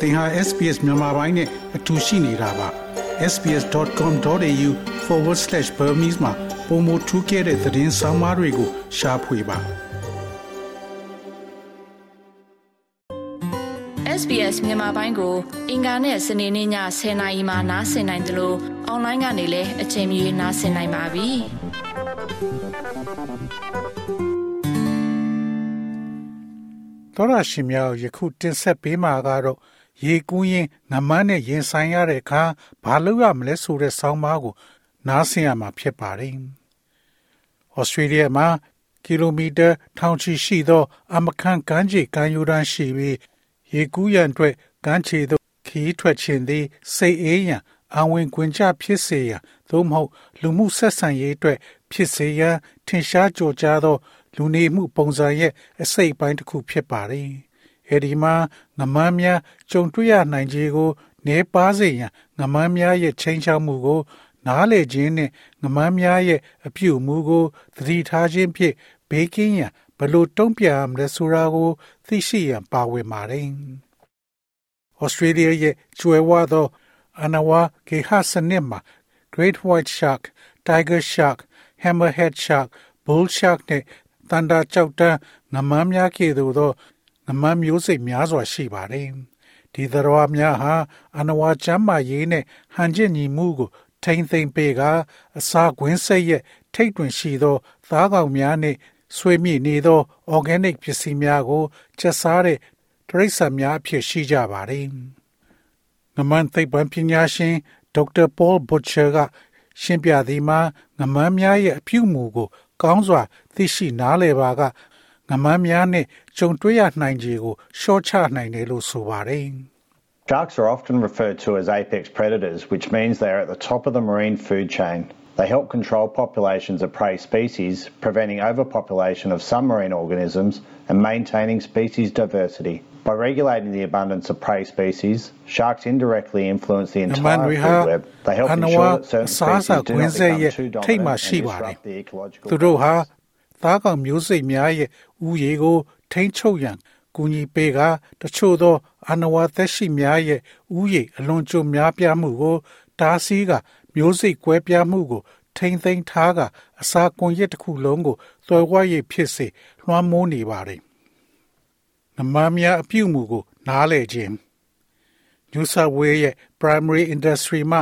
သင်ဟာ SPS မြန်မာပိုင်းနဲ့အတူရှိနေတာပါ sbs.com.au/burmese မှာပုံမထူးခဲ့တဲ့သတင်းစာမားတွေကိုရှားဖွေပါ SBS မြန်မာပိုင်းကို အင်ကာနဲ့စနေနေ့ည10:00နာရီမှနားဆင်နိုင်တယ်လို့အွန်လိုင်းကနေလည်းအချိန်မီနားဆင်နိုင်ပါပြီ။တော်ရရှိမြောက်ယခုတင်ဆက်ပေးမှာကတော့ ရေကူးရင်ငမန်းနဲ့ရင်ဆိုင်ရတဲ့အခါဘာလုပ်ရမလဲဆိုတဲ့ဆောင်းပါးကို နားဆင်ရမှာဖြစ်ပါတယ်။ဩစတြေးလျမှာကီလိုမီတာထောင်ချီရှိသော အမခန့်ကမ်းခြေကမ်းရိုးတန်းရှိပြီးရေကူးရန်အတွက်ကမ်းခြေသို့ခီးထွက်ခြင်းသည်စိတ်အေးရန်အဝင်ခွင်ကြဖြစ်စေရန်သို့မဟုတ်လူမှုဆက်ဆံရေးအတွက်ဖြစ်စေရန်ထင်ရှားကြော်ကြားသော လူနေမှုပုံစံရဲ့အစိတ်အပိုင်းတစ်ခုဖြစ်ပါတယ်။ အဲဒီမှာငမန်းများကြုံတွေ့ရနိုင်ခြေကိုနေပါစေရန်ငမန်းများရဲ့ချိန်ချောက်မှုကို နားလေခြင်းနဲ့ငမန်းများရဲ့အပြုအမူကိုသတိထားခြင်းဖြင့်ဘေးကင်းရန်ဘလို့တုံ့ပြန်မလဲဆိုတာကိုသိရှိရန်ပါဝင်ပါတယ်။ Australia ရဲ့ကျွဲဝသောအနဝါကေဟစနစ်မှာ Great White Shark, Tiger Shark, Hammerhead Shark, Bull Shark နဲ့တန်တာကြောက်တန်းငမန်းများကဲ့သို့သော ငမန်းမျိုးစိတ်များစွာရှိပါတယ်။ဒီသရဝများဟာအနဝါချမ်းမာရေးနဲ့ဟန်ကျင်ညီမှုကို ထိမ့်သိမ့်ပေးကအစာကွင်းစိတ်ရဲ့ထိတ်တွင်ရှိသော သားကောင်များနဲ့ဆွေးမြေ့နေသော organic ပစ္စည်းများကိုချက်စားတဲ့တရိတ်ဆန်များအဖြစ်ရှိကြပါတယ်။ငမန်းသိပ္ပံပညာရှင်ဒေါက်တာပေါဘတ်ချာကရှင်းပြသည်မှာငမန်းများရဲ့အပြုအမူကို ကောင်းစွာသိရှိနားလည်ပါက ငမန်းများနဲ့ကြုံတွေ့ရနိုင်ခြေကိုရှော့ချနိုင်တယ်လို့ဆိုပါတယ် Sharks are often referred to as apex predators, which means they are at the top of the marine food chain. They help control populations of prey species, preventing overpopulation of some marine organisms and maintaining species diversity. By regulating the abundance of prey species, sharks indirectly influence the entire food web. They help ensure that certain species do not become too dominant and disrupt the ecological သူတို့ဟာသားကောင်မျိုးစိတ်များရဲ့ဥယေကို ထိန်းချုပ်ရန်ကူညီပေးကတချို့သောအနဝါသက်ရှိများရဲ့ဥယေအလွန်ကြုံများပြားမှုကိုတားဆီးကမျိုးစိတ်ကွဲပြားမှုကို ထိမ့်သိမ်းထားကအစာကွန်ရက်တစ်ခုလုံးကိုသွယ်ဝိုက်ရဖြစ်စေလွှမ်းမိုးနေပါတယ်။နမများအပြုအမူကို နားလည်ခြင်း New South Wales ရဲ့ primary industry မှာ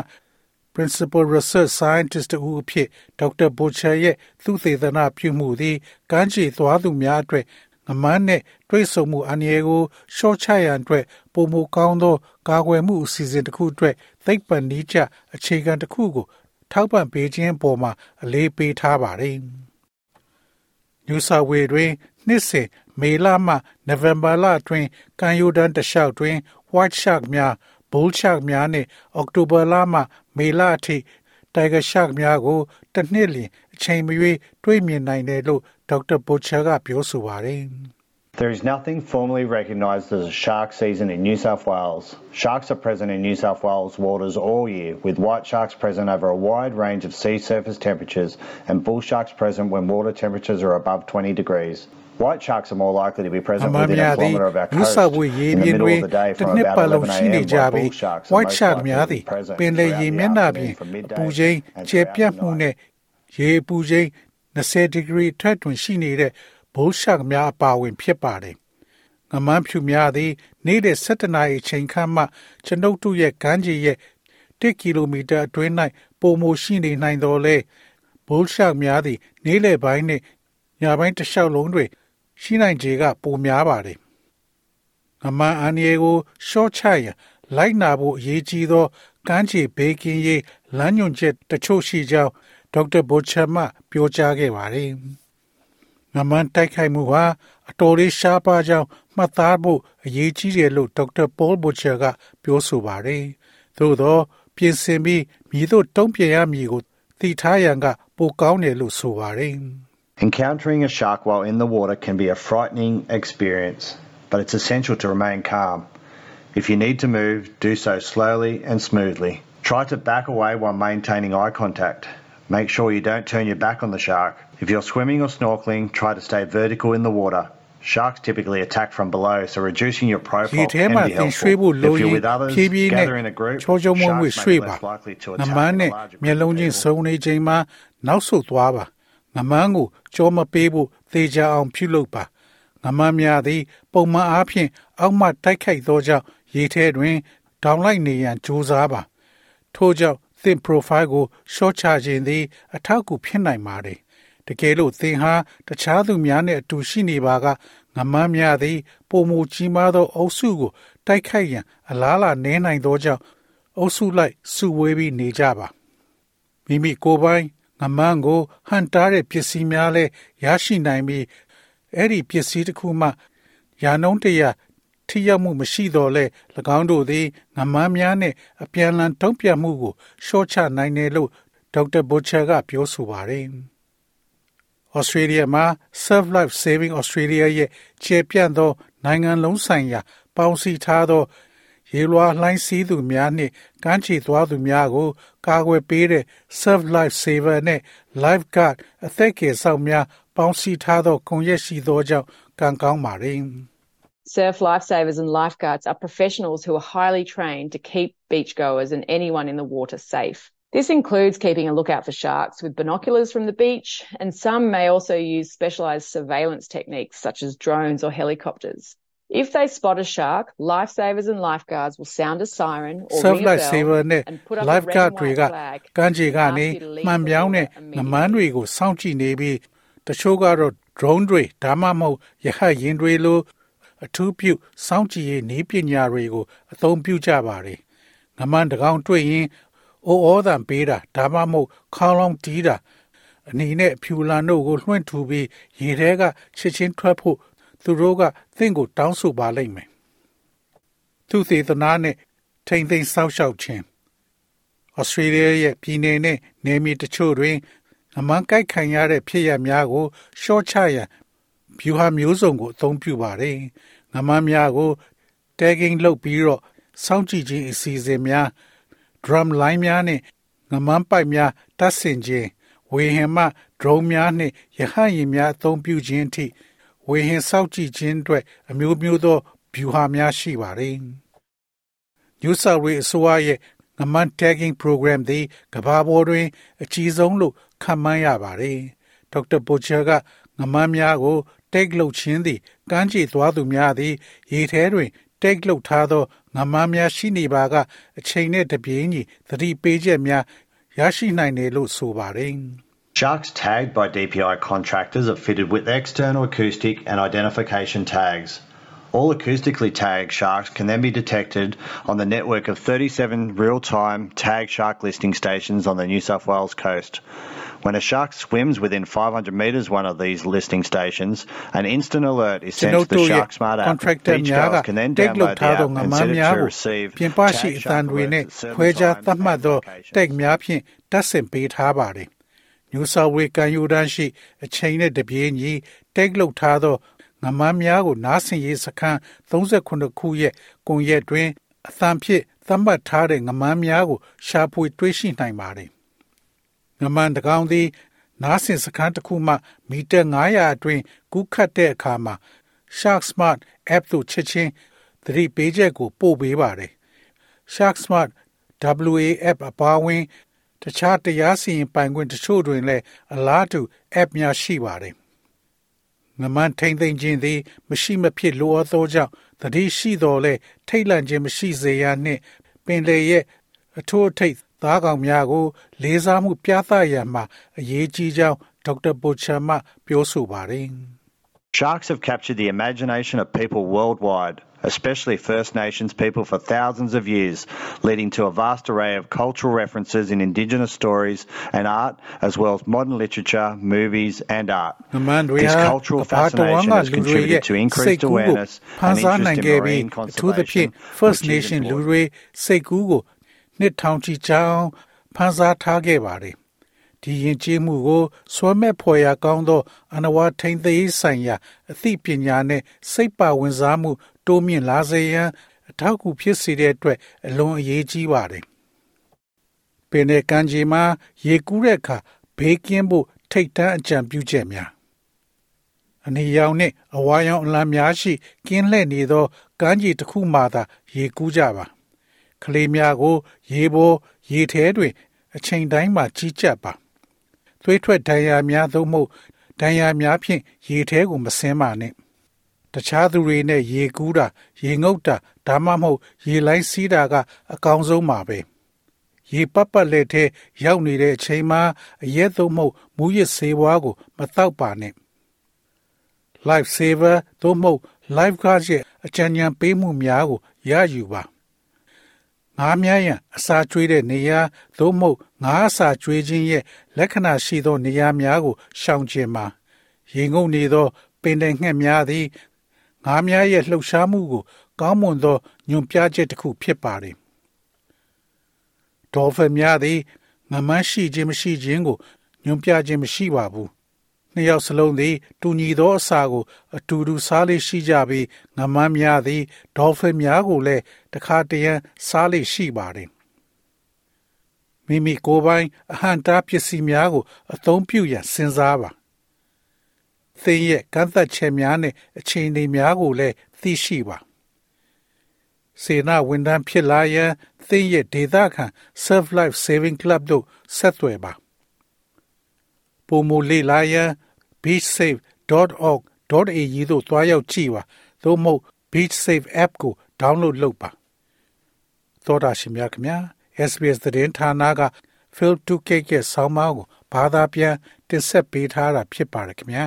principal research scientist တူအဖြစ်ဒေါက်တာဘိုချာရဲ့သူသေသနာပြုမှုသည်ကမ်းခြေသွားသူများအတွက်ငမန်းနဲ့တွိတ်ဆုံမှုအန္တရာယ်ကိုရှော့ချရန်အတွက်ပုံမကောင်းသောကာကွယ်မှုအစီအစဉ်တစ်ခုအတွက်သိပ္ပံနည်းကျအခြေခံတစ်ခုကိုထောက်ပံ့ပေးခြင်းပေါ်မှာအလေးပေးထားပါတယ်။ New South Wales တွင်နှစ်စဉ်မေလမှနိုဝင်ဘာလအတွင်းကမ်းရိုးတန်းတစ်လျှောက်တွင် White Shark များ Bull Shark များနှင့်အောက်တိုဘာလမှမေလအထိ Tiger Shark များကိုတစ်နှစ်လျင်အချိန်မရွေးတွေ့မြင်နိုင်တယ်လို့ဒေါက်တာဘိုချာကပြောဆိုပါတယ်။ There is nothing formally recognised as a shark season in New South Wales. Sharks are present in New South Wales waters all year, with white sharks present over a wide range of sea surface temperatures and bull sharks present when water temperatures are above 20 degrees. White sharks are more likely to be present within a kilometre of our coast in the middle of the day from about 11 a.m. while bull sharks are white most shark likely များ to သည် be present ပင်လယ် throughout ရေ the မျက်နှာပြင် afternoon from အပူ midday ချိန် and ကျယ် throughout ပြန့် the မှု night. နဲ့ရေပူချိန်20ဒီဂရီထက်တွင်ရှိနေတဲ့ bull shark များအပါအဝင်ဖြစ်ပါတယ်။ငမန်းဖြူများသည် နေ့လယ်7နာရီချိန်ခန့်မှကျွန်ုပ်တို့ရဲ့ကမ်းခြေရဲ့1ကီလိုမီတာအတွင်း၌ပုံမရှိနေနိုင်တော်လဲ bull shark များသည် နေ့လယ်ပိုင်းနှင့်ညပိုင်းတစ်လျှောက်လုံးတွင် ရှိနိုင်ခြေကပိုများပါတယ်။ငမန်းအန်ရီကိုရှော့ချရန်လိုက်နာဖို့အရေးကြီးသောကမ်းခြေဘေးကင်းရေးလမ်းညွှန်ချက်တချို့ရှိကြောင်းဒေါက်တာဘိုချာမှပြောကြားခဲ့ပါတယ်။ငမန်းတိုက်ခိုက်မှုဟာအတော်လေးရှားပါကြောင်းမှတ်သားဖို့အရေးကြီးတယ်လို့ဒေါက်တာပေါဘိုချာကပြောဆိုပါတယ်။သို့သော ပြင်ဆင်ပြီးမြည်တို့တုံ့ပြန်ရမည်ကိုသိထားရန်ကပိုကောင်းတယ်လို့ဆိုပါတယ်။ Encountering a shark while in the water can be a frightening experience, but it's essential to remain calm. If you need to move, do so slowly and smoothly. Try to back away while maintaining eye contact. Make sure you don't turn your back on the shark. If you're swimming or snorkeling, try to stay vertical in the water. Sharks typically attack from below, so reducing your profile can be helpful. If you're with others, gather in a group, sharks may be less likely to attack in a larger group. င်း people. စုံနေချိန်မှာနောက်ဆုတ်သွားပါငမန်းကိုကြောမပေးဖို့သေချာအောင်ပြုလုပ်ပါငမန်းများသည် ပုံမှန်အားဖြင့်အောက်မှတိုက်ခိုက်သောကြောင့်ရေထဲတွင်ဒေါင်လိုက်နေရန်ကြိုးစားပါထို့ကြောင့်သင် profile ကို short ချခြင်းသည် အထောက်အကူဖြစ်နိုင်ပါတယ်တကယ်လို့သင်ဟာတခြားသူများနှင့်အတူရှိနေပါကငမန်းများသည်ပုံမူကြီးမားသောအုပ်စုကို တိုက်ခိုက်ရန် အလားအလာနည်းနိုင်သောကြောင့်အုပ်စုလိုက်စုဝေးပြီးနေကြပါမိမိကိုယ်ပိုင် ငမန်းကိုဟန်တားတဲ့ပစ္စည်းများလည်းရရှိနိုင်ပြီးအဲ့ဒီပစ္စည်းတစ်ခုမှယာနှုံးတရာထိရောက်မှုမရှိတော့လဲ၎င်းတို့သည်ငမန်းများနဲ့အပြန်အလှန်တုံ့ပြန်မှုကိုရှော့ချနိုင်တယ်လို့ဒေါက်တာဘိုချာကပြောဆိုပါတယ်။ Australia မှာ Surf Life Saving Australia ရဲ့ခြေပြန့်သောနိုင်ငံလုံးဆိုင်ရာပေါင်းစည်းထားသော ရေလွှာလှိုင်းစီးသူများနှင့်ကမ်းခြေသွားသူများကိုကာကွယ်ပေးတဲ့ Surf Life Saver နဲ့ Lifeguard အသက်ကယ်ဆောင်များပေါင်းစည်းထားသောကွန်ရက်ရှိသောကြောင့်ကံကောင်းပါれ။ Surf lifesavers and lifeguards are professionals who are highly trained to keep beachgoers and anyone in the water safe. This includes keeping a lookout for sharks with binoculars from the beach, and some may also use specialised surveillance techniques such as drones or helicopters. If they spot a shark, lifesavers and lifeguards will sound a siren or Surf ring a Life bell Saver နဲ့ and put up a red Lifeguard and တွေက white flag ကမ်းခြေကနေ and ask you to leave မှန် the ပြောင်းတဲ့ water ငမန်း immediately. တွေကိုစောင့်ကြည့်နေပြီးတချို့ကတော့ drone တွေဒါမှမဟုတ်ရဟတ်ယာဉ်တွေလိုအထူးပြုစောင့်ကြည့်ရေးနည်းပညာတွေကိုအသုံးပြုကြပါတယ်ငမန်းတစ်ကောင်တွေ့ရင်အိုးဩသံပေးတာဒါမှမဟုတ်ခေါင်းလောင်းတီးတာအနီနဲ့အဖြူလန်တို့ကိုလွှင့်ထူပြီးရေထဲကချက်ချင်းထွက်ဖို့ သူတို့ကသင်ကိုတောင်းဆိုပါလိမ့်မယ်သူသေသနာနဲ့ထိမ့်သိမ်းစောက်ရှောက်ခြင်းဩစတြေးလျရဲ့ပြည်နယ်နဲ့နယ်မြေတချို့တွင်အမှန်ကိုက်ခံရတဲ့ဖြစ်ရပ်များကိုရှော့ချရန်ဗျူဟာမျိုးစုံကိုအသုံးပြုပါတယ်။ငမန်းများကို tagging လုပ်ပြီးတော့စောင့်ကြည့်ခြင်းအစီအစဉ်များ drum line များနဲ့ငမန်းပိုက်များတတ်ဆင်ခြင်းဝေဟင်မှ drone များနဲ့ရဟတ်ယာဉ်များအသုံးပြုခြင်းအထိ ဝေဟင်စောင့်ကြည့်ခြင်းအတွက်အမျိုးမျိုးသောဗျူဟာများရှိပါတယ်။ New South Wales အစိုးရရဲ့ငမန်း tagging program သည်ကမ္ဘာပေါ်တွင် အကြီးဆုံးလို့ခန့်မှန်းရပါတယ်။ဒေါက်တာပိုချာကငမန်းများကို tag လုပ်ခြင်းသည်ကမ်းခြေသွားသူများသည် ရေထဲတွင် tag လုပ်ထားသောငမန်းများရှိနေပါကအချိန်နဲ့တပြေးညီသတိပေးချက်များရရှိနိုင်တယ်လို့ဆိုပါတယ်။ Sharks tagged by DPI contractors are fitted with external acoustic and identification tags. All acoustically tagged sharks can then be detected on the network of 37 real time tag shark listing stations on the New South Wales coast. When a shark swims within 500 metres of one of these listing stations, an instant alert is sent to the Shark Smart app. Can then download the app and set it to receive tagged shark alerts at certain times and locations. Tag များဖြင့်တပ်ဆင်ပေးထားပါတယ်။ New South Wales ကံယူတန်းရှိ အချိန်နဲ့တပြေးညီ tag လုပ်ထားသောငမန်းများကိုနားဆင်ရေးစခန်း38ခုရဲ့ကွန်ရက်တွင်အသံဖြင့်သတ်မှတ်ထားတဲ့ငမန်းများကိုရှာဖွေတွေ့ရှိနိုင်ပါတယ်။ငမန်းတကောင်သည် နားဆင်စခန်းတစ်ခုမှမီတာ900အတွင်းကူးခတ်တဲ့အခါမှာ Shark Smart app သို့ချက်ချင်းသတိပေးချက်ကိုပို့ပေးပါတယ်။ Shark Smart WA app အပါအဝင် တခြားတရားစီရင်ပိုင်ခွင့်တချို့တွင်လည်းအလားတူ app များရှိပါတယ်။ငမန်းထိမ့်သိမ့်ခြင်းသည် မရှိမဖြစ်လိုအပ်သောကြောင့်သတိရှိတော်လဲထိတ်လန့်ခြင်းမရှိစေရနှင့် ပင်လေရဲ့အထိုးအထိပ်သားကောင်များကို လေးစားမှုပြသရန်မှာအရေးကြီးကြောင်းဒေါက်တာပိုချာမပြောဆိုပါတယ်။ Sharks have captured the imagination of people worldwide, especially First Nations people, for thousands of years, leading to a vast array of cultural references in Indigenous stories and art, as well as modern literature, movies, and art. ငမန်းတွေ This ဟာ cultural ကမ္ဘာတစ်ဝန်း fascination က has လူတွေရဲ့ contributed to စိတ် increased ကူးကို awareness ဖန် and ဆား interest နိုင် in ခဲ့ပြီး marine အထူးသဖြင့် conservation, First which is Nation လူ important. တွေစိတ်ကူးကိုနှစ်ထောင်ချီကြာအောင်ဖန်ဆားထားခဲ့ပါတယ်ဒီရင်ကျေးမှုကိုစွမ်းမဲ့ဖွယ်ရာကောင်းသောအနဝထိန်သေးဆိုင်ရာအသိပညာနဲ့စိတ်ပါဝင်စားမှု တိုးမြင့်လာစေရန်အထောက်အကူဖြစ်စေတဲ့အတွက်အလွန်အရေးကြီးပါတယ်ပင်တဲ့ကံကြီးမှာရေကူးတဲ့အခါဘေးကင်းဖို့ထိတ်တန့်အကြံပြုချက်များအနေရောင်နှင့်အဝါရောင်အလံများရှိကင်းလှည့်နေသောကမ်းခြေတစ်ခုမှသာရေကူးကြပါကလေးများကို ရေပေါ်ရေထဲတွင် အချိန်တိုင်းမှာကြီးကြပ်ပါသွေးထွက်ဒဏ်ရာများသို့မဟုတ်ဒဏ်ရာများဖြင့်ရေထဲကိုမဆင်းပါနဲ့ တခြားသူတွေနဲ့ရေကူးတာရေငုပ်တာဒါမှမဟုတ်ရေလိုင်းစီးတာကအကောင်းဆုံးပါပဲရေပတ်ပတ်လက်ထဲရောက်နေတဲ့အချိန်မှာအရက်သို့မဟုတ်မူရစ်ဆေးဝါးကို မတောက်ပါနဲ့ life saver သို့မဟုတ် life guard ရဲ့အကြံဉာဏ်ပေးမှုများကိုရယူပါငါးများရန်အစာကျွေးတဲ့နေရာသို့မဟုတ်ငါးအစာကျွေးခြင်းရဲ့လက္ခဏာရှိသောနေရာများကိုရှောင်ကျဉ်ပါရေငုပ်နေသောပင်တဲ့ငှက်များသည် ငါးများရဲ့လှုပ်ရှားမှုကို ကောင်းမွန်သောညွန်ပြချက်တစ်ခုဖြစ်ပါတယ်ဒေါ်ဖင်များသည်ငမန်းရှိခြင်းမရှိခြင်းကိုညွန်ပြခြင်းမရှိပါဘူးနှစ်ယောက်စလုံးသည် တူညီသောအစာကို အတူတူစားလေးရှိကြပြီးငမန်းများသည်ဒေါ်ဖင်များကိုလည်းတခါတရံစားလေးရှိပါတယ်မိမိကိုယ်ပိုင်အဟံတာပစ္စည်းများကို အသုံးပြုရန်စဉ်းစားပါ သင်ရဲ့ကန့်သက်ချက်များနဲ့အခြေအနေများကိုလည်းသိရှိပါစေနာဝန်ထမ်းဖြစ်လာရန်သင်ရဲ့ဒေသခံ Surf Life Saving Club တို့ဆက်သွယ်ပါပုံမလေးလာရန် beachsafe.org.au သို့သွားရောက်ကြည့်ပါသို့မဟုတ် Beach Safe app ကို download လုပ်ပါသောတာရှင်များခင်ဗျာ SBS သတင်းဌာနက Phil 2K ရဲ့ဆောင်းပါးကိုဘာသာပြန်တင်ဆက်ပေးထားတာဖြစ်ပါတယ်ခင်ဗျာ